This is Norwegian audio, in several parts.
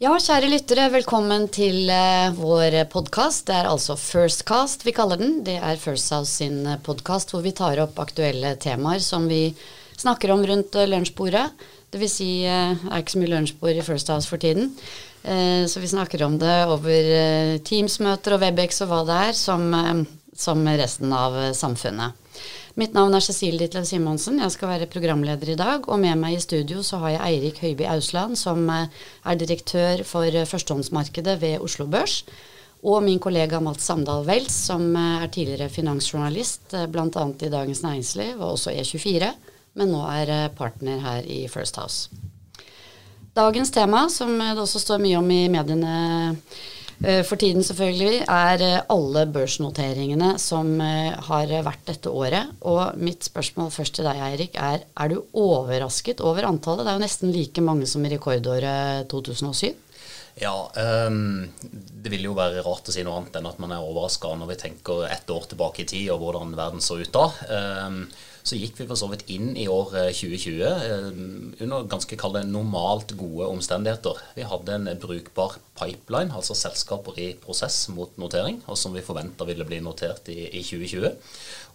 Ja, kjære lyttere, velkommen til uh, vår podkast. Det er altså Firstcast vi kaller den. Det er First House sin eh, podkast hvor vi tar opp aktuelle temaer som vi snakker om rundt uh, lunsjbordet. Det vil si, uh, er ikke så mye lunsjbord i First House for tiden. så vi snakker om det over Teams-møter og Webex og hva det er, som, som resten av samfunnet. Mitt navn er Cecilie Ditlev Simonsen. Jeg skal være programleder i dag. Og med meg i studio så har jeg Eirik Høiby Ausland, som eh, er direktør for eh, førstehåndsmarkedet ved Oslo Børs. Og min kollega Mats Samdal Wels, som eh, er tidligere finansjournalist bl.a. i Dagens Næringsliv og også E24, men nå er partner her i First House. Dagens tema, som det også står mye om i mediene for tiden selvfølgelig er eh, alle børsnoteringene som eh, har vært dette året. Og mitt spørsmål først til deg, Eirik, er er du overrasket over antallet? Det er jo nesten like mange som i rekordåret 2007. Ja, um, det vil jo være rart å si noe annet enn at man er overraska når vi tenker ett år tilbake i tid og hvordan verden så ut da. Um, så gikk vi for så vidt inn i år 2020 eh, eh, under ganske kalde normalt gode omstendigheter. Vi hadde en brukbar pipeline, altså selskaper i prosess mot notering, og som vi forventa ville bli notert i, i 2020.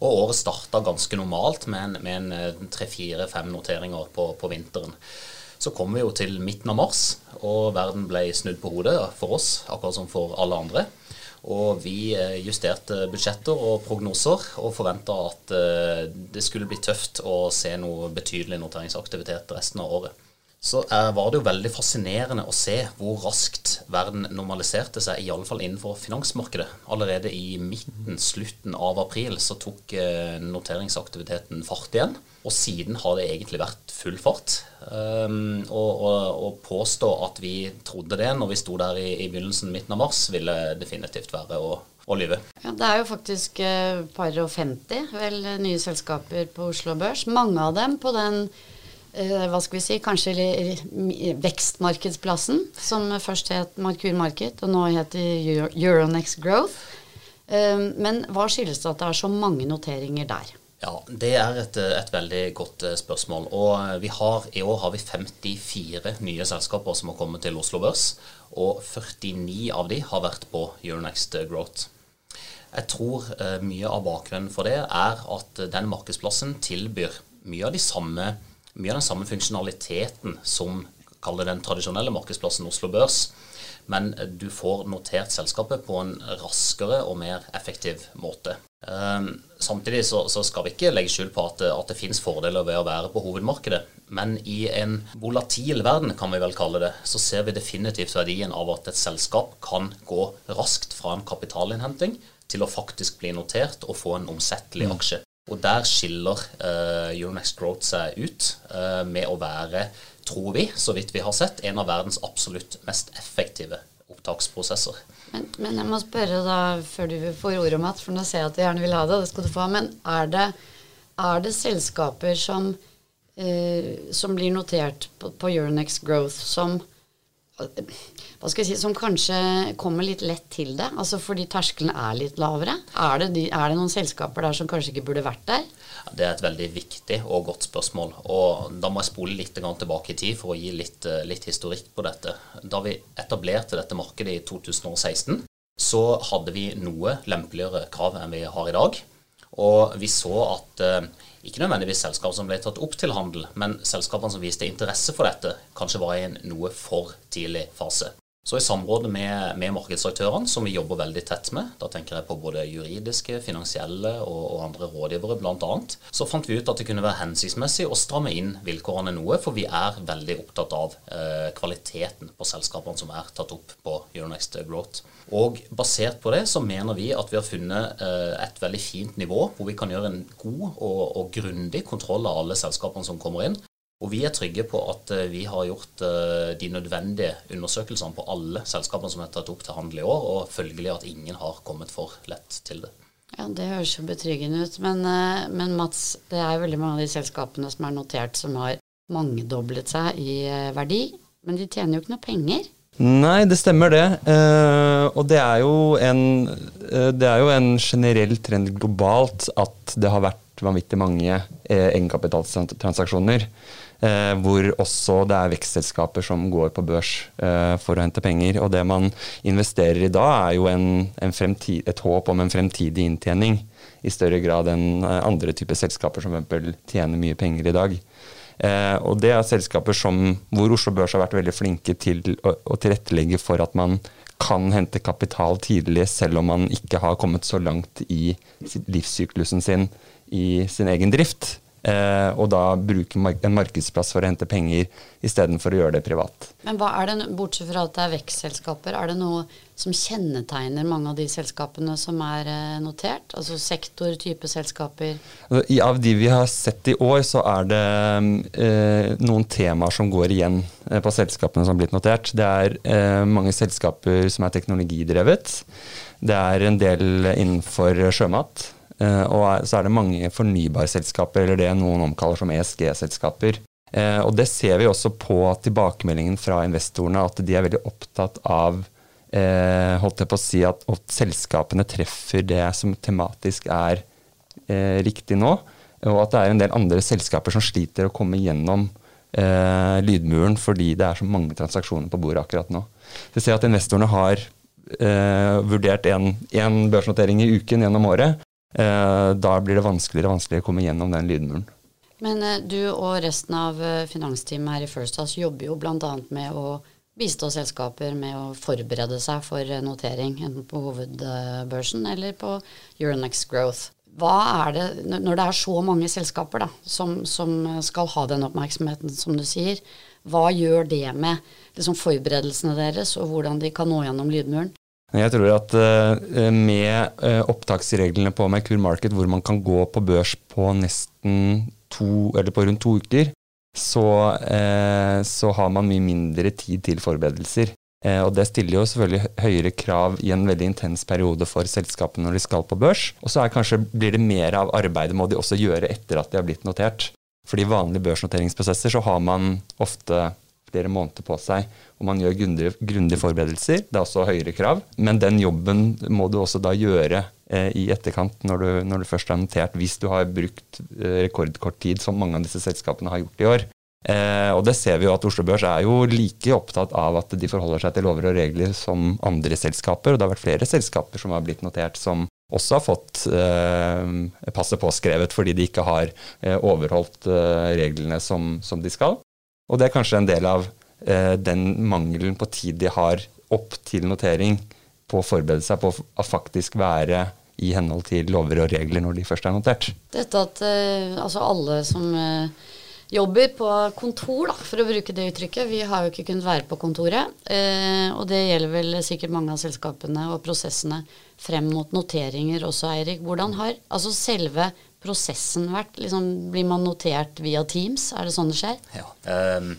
Og året starta ganske normalt med en, eh, tre-fire-fem noteringer på, på vinteren. Så kom vi jo til midten av mars, og verden ble snudd på hodet for oss, akkurat som for alle andre. Og vi eh, justerte budsjetter og prognoser og forventa at eh, det skulle bli tøft å se noe betydelig noteringsaktivitet resten av året. Så eh, var det jo veldig fascinerende å se hvor raskt verden normaliserte seg, i alle fall innenfor finansmarkedet. Allerede i midten, slutten av april, så tok noteringsaktiviteten fart igjen. Og siden har det egentlig vært full fart. Um, og, og, og, påstå at vi trodde det når vi sto der i, i begynnelsen, midten av mars, ville definitivt være å, lyve. Ja, det er jo faktisk et uh, par og 50 vel, nye selskaper på Oslo Børs. Mange av dem på den hva skal vi si, kanskje vekstmarkedsplassen, som først het Markur Market, og nå heter Euronext Growth. Uh, men hva skyldes det at det er så mange noteringer der? Ja, Det er et, et, veldig godt eh, spørsmål. Og eh, vi har, I år har vi 54 nye selskaper som har kommet til Oslo Børs. Og 49 av de har vært på Euronext Growth. Jeg tror eh, mye av bakgrunnen for det er at den markedsplassen tilbyr mye av, de samme, mye av den samme funksjonaliteten som kaller den tradisjonelle markedsplassen Oslo Børs. Men du får notert selskapet på en raskere og mer effektiv måte. Um, samtidig så, så, skal vi ikke legge skjul på at, at, det finnes fordeler ved å være på hovedmarkedet. Men i en volatil verden, kan vi vel kalle det, så ser vi definitivt verdien av at et selskap kan gå raskt fra en kapitalinnhenting til å faktisk bli notert og få en omsettelig mm. aksje. Og der skiller uh, Euronext Growth seg ut uh, med å være, tror vi, så vidt vi har sett, en av verdens absolutt mest effektive opptaksprosesser. Men, men, jeg må spørre da, før du får ordet, Matt, for nå ser jeg at du gjerne vil ha det, det skal du få. Men er det, er det selskaper som, uh, som blir notert på, på Euronext Growth som hva skal jeg si, som kanskje kommer litt lett til det? Altså fordi terskelen er litt lavere? Er det, de, er det noen selskaper der som kanskje ikke burde vært der? Det er et veldig viktig og godt spørsmål. Og da må jeg spole litt tilbake i tid for å gi litt, eh, litt historikk på dette. Da vi etablerte dette markedet i 2016, så hadde vi noe lempeligere krav enn vi har i dag. Og vi så at eh, ikke nødvendigvis selskap som ble tatt opp til handel, men selskapene som viste interesse for dette, kanskje var i en noe for tidlig fase. Så i samråd med, med, markedsaktørene, som vi jobber veldig tett med, da tenker jeg på både juridiske, finansielle og, og andre rådgivere bl.a., så fant vi ut at det kunne være hensiktsmessig å stramme inn vilkårene noe, for vi er veldig opptatt av eh, kvaliteten på selskapene som er tatt opp på Euronext Growth. Og basert på det så mener vi at vi har funnet eh, et veldig fint nivå hvor vi kan gjøre en god og, og grundig kontroll av alle selskapene som kommer inn. Og vi er trygge på at eh, vi har gjort eh, de nødvendige undersøkelsene på alle selskapene som er tatt opp til handel i år, og følgelig at ingen har kommet for lett til det. Ja, Det høres jo betryggende ut. Men, eh, men Mats, det er veldig mange av de selskapene som er notert som har mangedoblet seg i verdi. Men de tjener jo ikke noe penger. Nei, det stemmer det. Eh, og det er, en, det er, jo en, generell trend globalt at det har vært vanvittig mange egenkapitaltransaksjoner. Eh, hvor også det er vekstselskaper som går på børs eh, for å hente penger. Og det man investerer i da, er jo en, en fremtid, et håp om en fremtidig inntjening i større grad enn eh, andre typer selskaper som f.eks. tjener mye penger i dag. Eh, og det er selskaper som, hvor Oslo Børs har vært veldig flinke til å, å tilrettelegge for at man kan hente kapital tidlig, selv om man ikke har kommet så langt i livssyklusen sin i sin egen drift. Eh, og da bruke en markedsplass for å hente penger istedenfor å gjøre det privat. Men hva er det, bortsett fra at det er vekstselskaper, er det noe som kjennetegner mange av de selskapene som er eh, notert? Altså sektortype selskaper? Altså, I, av de vi har sett i år, så er det eh, noen temaer som går igjen eh, på selskapene som har blitt notert. Det er eh, mange selskaper som er teknologidrevet. Det er en del innenfor sjømat. Eh, og så er det mange fornybarselskaper, eller det noen omkaller som ESG-selskaper. Eh, og det ser vi også på tilbakemeldingen fra investorene, at de er veldig opptatt av eh, holdt jeg på å si at, at selskapene treffer det som tematisk er eh, riktig nå. Og at det er en del andre selskaper som sliter å komme gjennom eh, lydmuren fordi det er så mange transaksjoner på bordet akkurat nå. Vi ser at investorene har eh, vurdert én børsnotering i uken gjennom året. Eh, da blir det vanskeligere og vanskeligere å komme gjennom den lydmuren. Men eh, du og resten av eh, finansteamet her i First House jobber jo bl.a. med å bistå selskaper med å forberede seg for notering, enten på hovedbørsen eller på Euronex Growth. Hva er det, Når det er så mange selskaper da, som, som skal ha den oppmerksomheten som du sier, hva gjør det med liksom, forberedelsene deres, og hvordan de kan nå gjennom lydmuren? Jeg tror at uh, med uh, opptaksreglene på Merkur Market, hvor man kan gå på børs på nesten to, eller på rundt to uker, så, uh, så har man mye mindre tid til forberedelser. og det stiller jo selvfølgelig høyere krav i en veldig intens periode for selskapene når de skal på børs. Og så kanskje blir det mer av arbeidet må de også gjøre etter at de har blitt notert. For i vanlige børsnoteringsprosesser så har man ofte flere måneder på seg, og man gjør grundige, forberedelser. Det er også høyere krav, men den jobben må du også da gjøre eh, i etterkant når du, når du, først er notert, hvis du har brukt eh, rekordkort tid, som mange av disse selskapene har gjort i år. Eh, og det ser vi jo at Oslo Børs er jo like opptatt av at de forholder seg til lover og regler som andre selskaper, og det har vært flere selskaper som har blitt notert som også har fått eh, passet påskrevet fordi de ikke har eh, overholdt eh, reglene som, som, de skal. Og det er kanskje en del av den mangelen på tid de har opp til notering på å forberede seg på å faktisk være i henhold til lover og regler når de først er notert. Dette at eh, altså alle som eh, jobber på kontor, da, for å bruke det uttrykket. Vi har jo ikke kunnet være på kontoret. Eh, og det gjelder vel sikkert mange av selskapene og prosessene frem mot noteringer også, Eirik. Hvordan har altså selve prosessen vært? Liksom, blir man notert via Teams? Er det sånn det skjer? Ja. Eh,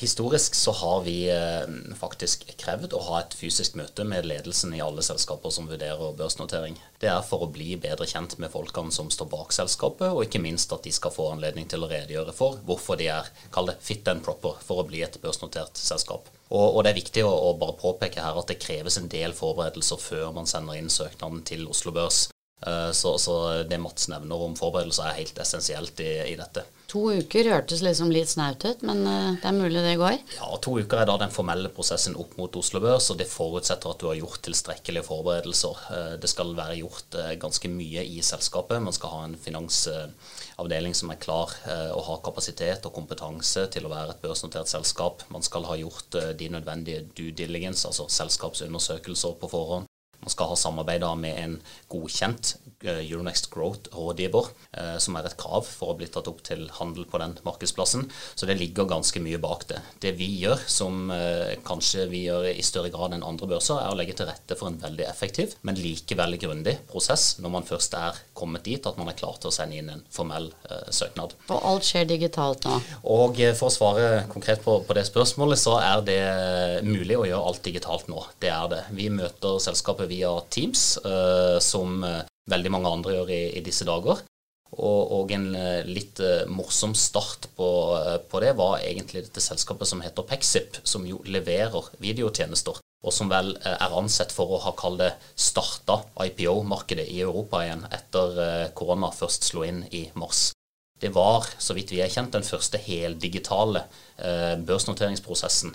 historisk så har vi eh, faktisk krevd å ha et fysisk møte med ledelsen i alle selskaper som vurderer børsnotering. Det er for å bli bedre kjent med folkene som står bak selskapet, og ikke minst at de skal få anledning til å redegjøre for hvorfor de er kall det fit and proper for å bli et børsnotert selskap. Og, og, det er viktig å, å, bare påpeke her at det kreves en del forberedelser før man sender inn søknaden til Oslo Børs. Eh, så, så, det Mats nevner om forberedelser, er helt essensielt i, i, dette. To uker hørtes liksom litt snaut ut, men eh, det er mulig det går? Ja, to uker er da den formelle prosessen opp mot Oslo Børs, og det forutsetter at du har gjort tilstrekkelige forberedelser. Eh, det skal være gjort ganske mye i selskapet. Man skal ha en finansavdeling som er klar og har kapasitet og kompetanse til å være et børsnotert selskap. Man skal ha gjort de nødvendige due diligence, altså selskapsundersøkelser på forhånd. Man skal ha samarbeid med en godkjent Euronext Growth-rådgiver, eh, som er et krav for å bli tatt opp til handel på den markedsplassen. Så det ligger ganske mye bak det. Det vi gjør, som eh, kanskje vi gjør i større grad enn andre børser, er å legge til rette for en veldig effektiv, men likevel grundig prosess når man først er kommet dit at man er klar til å sende inn en formell søknad. Og alt skjer digitalt nå? Og for å svare konkret på, på det spørsmålet, så er det mulig å gjøre alt digitalt nå. Det er det. Vi møter selskapet via Teams, som veldig mange andre gjør i, i disse dager. Og, og en uh, litt morsom start på, på, det var egentlig dette selskapet som heter Pexip, som jo leverer videotjenester. Og som vel er ansett for å ha kalt det starta IPO-markedet i Europa igjen etter korona først slo inn i mars. Det var, så vidt vi er kjent, den første heldigitale eh, børsnoteringsprosessen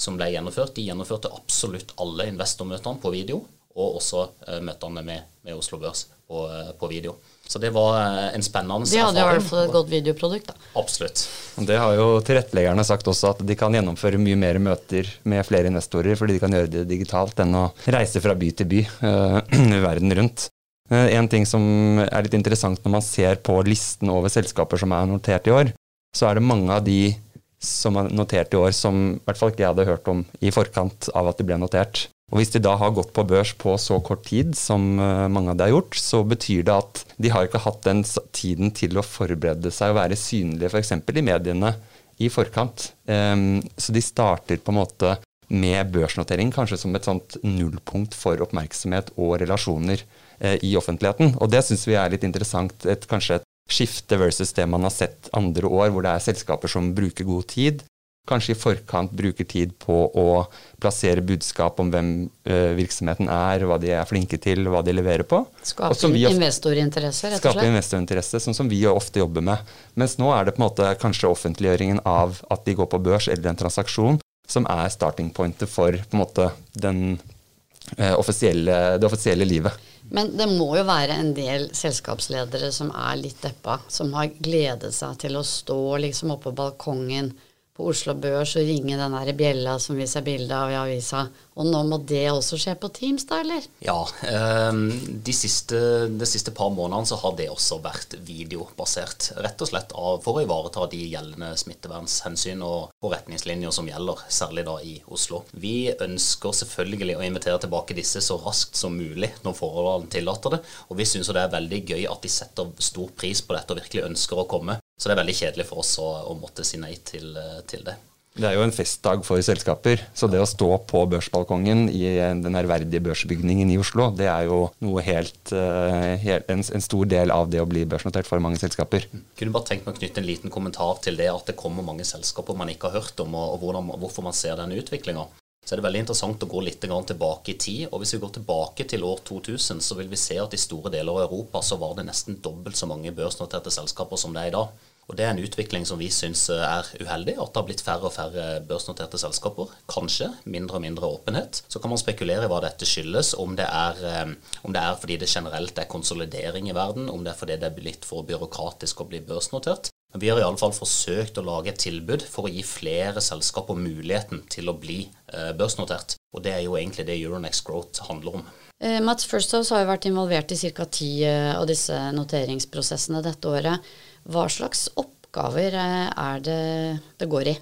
som ble gjennomført. De gjennomførte absolutt alle investormøtene på video, og også eh, møtene med, med, Oslo Børs på, eh, på, video. Så det var eh, en spennende erfaring. De hadde i hvert fall et godt videoprodukt, da. Absolutt. Det har jo tilretteleggerne sagt også, at de kan gjennomføre mye mer møter med flere investorer, fordi de kan gjøre det digitalt enn å reise fra by til by uh, verden rundt. En ting som er litt interessant når man ser på listen over selskaper som er notert i år, så er det mange av de som er notert i år som i hvert fall ikke jeg hadde hørt om i forkant av at de ble notert. Og Hvis de da har gått på børs på så kort tid som eh, mange av de har gjort, så betyr det at de har ikke hatt den tiden til å forberede seg og være synlige f.eks. i mediene i forkant. Um, så de starter på en måte med børsnotering kanskje som et sånt nullpunkt for oppmerksomhet og relasjoner. Eh, i offentligheten. Og det syns vi er litt interessant. Et, kanskje et skifte versus det man har sett andre år, hvor det er selskaper som bruker god tid. Kanskje i forkant bruker tid på å plassere budskap om hvem uh, virksomheten er, hva de er flinke til, hva de leverer på. Skape investorinteresse, rett og slett. Skape investorinteresse, sånn som vi ofte jobber med. Mens nå er det på en måte kanskje offentliggjøringen av at de går på børs eller en transaksjon, som er starting pointet for på en måte den, uh, offisielle, det offisielle livet. Men det må jo være en del selskapsledere som er litt deppa, som har gledet seg til å stå liksom på balkongen på Oslo Børs og ringe den der bjella som vi ser bilde av i avisa. Og nå må det også skje på Teams, da, eller? Ja. Ehm, de siste, de siste par månedene så har det også vært videobasert. Rett og slett for å ivareta de gjeldende smittevernhensyn og, og retningslinjer som gjelder, særlig da i Oslo. Vi ønsker selvfølgelig å invitere tilbake disse så raskt som mulig når forholdene tillater det. Og vi syns det er veldig gøy at de setter stor pris på dette og virkelig ønsker å komme. Så det er veldig kjedelig for oss å, å måtte si nei til, eh, til, det. Det er jo en festdag for selskaper, så det å stå på børsbalkongen i den ærverdige børsbygningen i Oslo, det er jo noe helt, eh, helt en, en, stor del av det å bli børsnotert for mange selskaper. Kunne bare tenkt meg å knytte en liten kommentar til det at det kommer mange selskaper man ikke har hørt om, og, og hvordan, hvorfor man ser denne utviklinga så er det veldig interessant å gå litt tilbake i tid. og Hvis vi går tilbake til år 2000, så vil vi se at i store deler av Europa så var det nesten dobbelt så mange børsnoterte selskaper som det er i dag. Og Det er en utvikling som vi syns er uheldig, at det har blitt færre og færre børsnoterte selskaper. Kanskje mindre og mindre åpenhet. Så kan man spekulere i hva dette skyldes, om det, er, eh, om det er fordi det generelt er konsolidering i verden, om det er fordi det er blitt for byråkratisk å bli børsnotert. Men vi har i alle fall forsøkt å lage et tilbud for å gi flere selskaper muligheten til å bli eh, børsnotert. Og det er jo egentlig det Euronex Growth handler om. Eh, Mats Firsthouse har jo vært involvert i ca. ti eh, av disse noteringsprosessene dette året. Hva slags oppgaver er det det går i?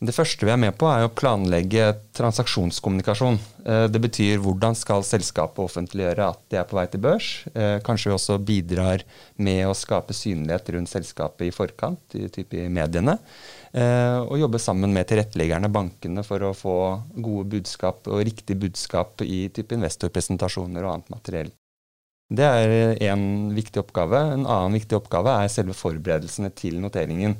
Det første vi er med på, er å planlegge transaksjonskommunikasjon. Eh, det betyr hvordan skal selskapet offentliggjøre at de er på vei til børs. Eh, kanskje vi også bidrar med å skape synlighet rundt selskapet i forkant, i, type mediene. Eh, og jobbe sammen med tilretteleggerne, bankene, for å få gode budskap og riktig budskap i type investorpresentasjoner og annet materiell. Det er én viktig oppgave. En annen viktig oppgave er selve forberedelsene til noteringen.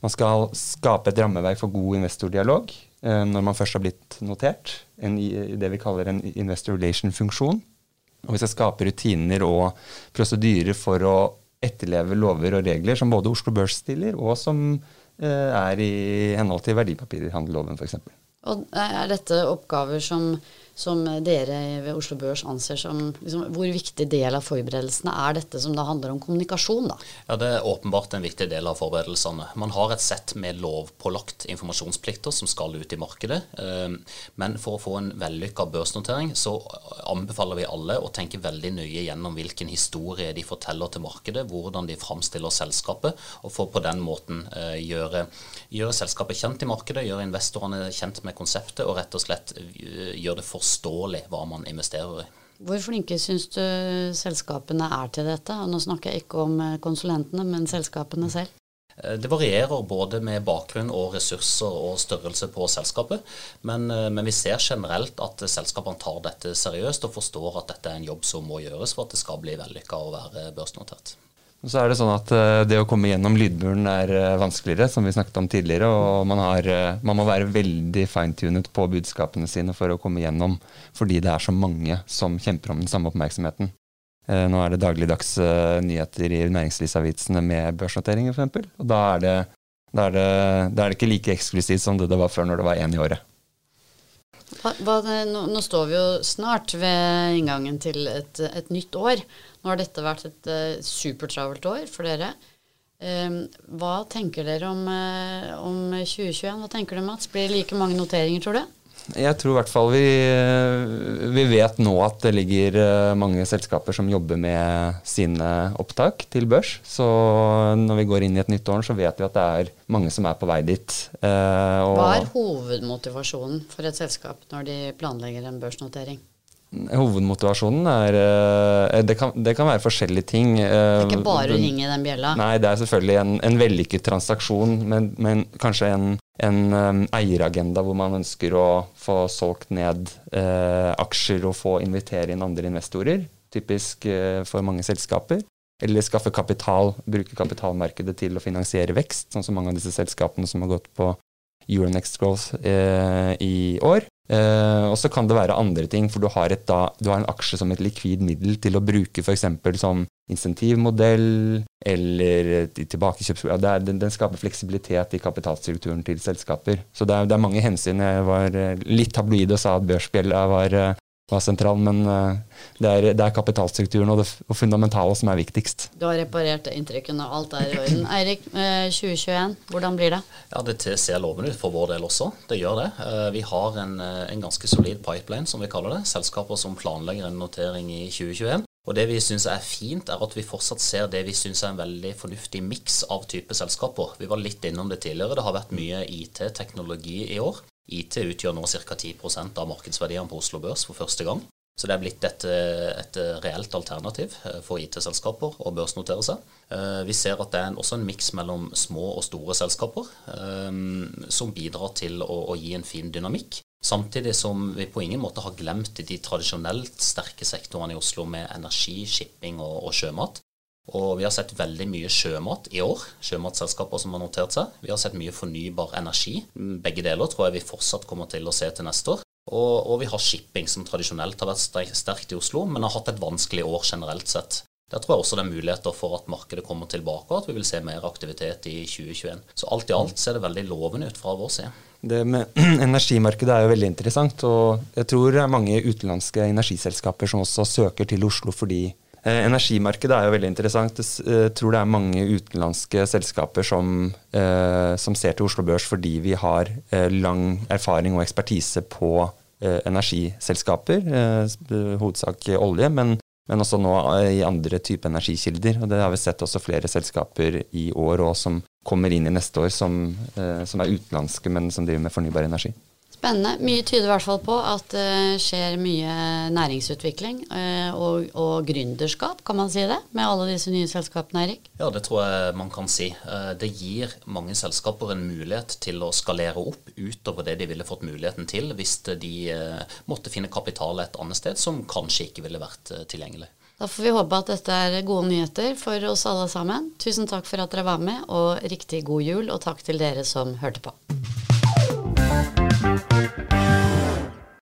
Man skal skape et rammeverk for god investordialog eh, når man først har blitt notert. En, det vi kaller en investor relation-funksjon. Og vi skal skape rutiner og prosedyrer for å etterleve lover og regler som både Oslo Børs stiller, og som eh, er i henhold til verdipapirhandelloven f.eks. Og Er dette oppgaver som som dere ved Oslo Børs anser som liksom, Hvor viktig del av forberedelsene er dette som da handler om kommunikasjon? da? Ja, Det er åpenbart en viktig del av forberedelsene. Man har et sett med lovpålagt informasjonsplikter som skal ut i markedet. Ehm, men for å få en vellykka børsnotering så anbefaler vi alle å tenke veldig nøye gjennom hvilken historie de forteller til markedet, hvordan de framstiller selskapet, og for på den måten eh, gjøre, gjøre selskapet kjent i markedet, gjøre investorene kjent med konseptet og rett og slett eh, gjøre det for forståelig hva man investerer i. Hvor flinke syns du selskapene er til dette? Og nå snakker jeg ikke om eh, konsulentene, men selskapene selv. Eh, det varierer både med bakgrunn og ressurser og størrelse på selskapet. Men, eh, men vi ser generelt at selskapene tar dette seriøst og forstår at dette er en jobb som må gjøres for at det skal bli vellykka å være børsnotert. Så er det sånn at uh, det å komme gjennom lydmuren er uh, vanskeligere, som vi snakket om tidligere. Og man, har, uh, man må være veldig fine-tunet på budskapene sine for å komme gjennom, fordi det er så mange som kjemper om den samme oppmerksomheten. Eh, nå er det dagligdags nyheter i næringslivsavisene med børsnoteringer, f.eks. Og da er, det, da, da er det ikke like eksklusivt som det det var før, når det var én i året. Hva, nå, nå, står vi jo snart ved inngangen til et, et, nytt år. Nå har dette vært et uh, supertravelt år for dere. Um, hva tenker dere om, uh, om 2021? Hva tenker du, Mats? Blir det like mange noteringer, tror du? Jeg tror i hvert fall vi, vi, vet nå at det ligger eh, mange selskaper som jobber med sine opptak til børs. Så når vi går inn i et nytt år, så vet vi at det er mange som er på vei dit. Eh, Hva er hovedmotivasjonen for et selskap når de planlegger en børsnotering? Hovedmotivasjonen er eh, det kan, det kan, være forskjellige ting. Det er ikke bare å ringe den bjella? Nei, det er selvfølgelig en, en vellykket transaksjon, men, men kanskje en, en um, eieragenda hvor man ønsker å få solgt ned eh, aksjer og få invitere inn andre investorer. Typisk eh, for mange selskaper. Eller skaffe kapital, bruke kapitalmarkedet til å finansiere vekst, sånn som mange av disse selskapene som har gått på Euronext Growth eh, i år. Uh, og så kan det være andre ting, for du har, et, da, du har en aksje som et likvid middel til å bruke f.eks. som insentivmodell eller tilbakekjøps... Ja, den, den, skaper fleksibilitet i kapitalstrukturen til selskaper. Så det er, det er mange hensyn. Jeg var eh, litt tabloid og sa at børsbjella var uh, var sentral, men eh, det er, det er kapitalstrukturen og det og fundamentale som er viktigst. Du har reparert inntrykkene, og alt er i orden. Eirik, 2021, eh, hvordan blir det? Ja, Det ser lovende ut for vår del også. Det gjør det. Eh, vi har en, en ganske solid pipeline, som vi kaller det. Selskaper som planlegger en notering i 2021. Og Det vi syns er fint, er at vi fortsatt ser det vi syns er en veldig fornuftig miks av type selskaper. Vi var litt innom det tidligere. Det har vært mye IT-teknologi i år. IT utgjør nå ca. 10% av markedsverdiene på Oslo Børs for første gang. Så det er blitt et, et reelt alternativ eh, for IT-selskaper å børsnotere seg. Eh, vi ser at det er også en miks mellom små og store selskaper eh, som bidrar til å, å gi en fin dynamikk. Samtidig som vi på ingen måte har glemt de tradisjonelt sterke sektorene i Oslo med energi, shipping og, og sjømat. Og vi har sett veldig mye sjømat i år. Sjømatselskaper som har notert seg. Vi har sett mye fornybar energi. Begge deler tror jeg vi fortsatt kommer til å se til neste år. Og, og vi har shipping, som tradisjonelt har vært sterkt i Oslo, men har hatt et vanskelig år generelt sett. Der tror jeg også det er muligheter for at markedet kommer tilbake, og at vi vil se mer aktivitet i 2021. Så alt i alt ser det veldig lovende ut fra vår side. Det med Energimarkedet er jo veldig interessant, og jeg tror det er mange utenlandske energiselskaper som også søker til Oslo fordi energimarkedet er jo veldig interessant. Jeg eh, tror det er mange utenlandske selskaper som, eh, som ser til Oslo Børs fordi vi har lang erfaring og ekspertise på energiselskaper, hovedsak olje, men, men, også nå i andre typer energikilder. Og det har vi sett også flere selskaper i år og som kommer inn i neste år som, som er utenlandske, men som driver med fornybar energi. Spennende. Mye tyder i hvert fall på at det skjer mye næringsutvikling eh, og, og gründerskap, kan man si det, med alle disse nye selskapene, Erik? Ja, det tror jeg man kan si. Eh, det gir mange selskaper en mulighet til å skalere opp utover det de ville fått muligheten til hvis de eh, måtte finne kapital et annet sted som kanskje ikke ville vært tilgjengelig. Da får vi håpe at dette er gode nyheter for oss alle sammen. Tusen takk for at dere var med, og riktig god jul, og takk til dere som hørte på.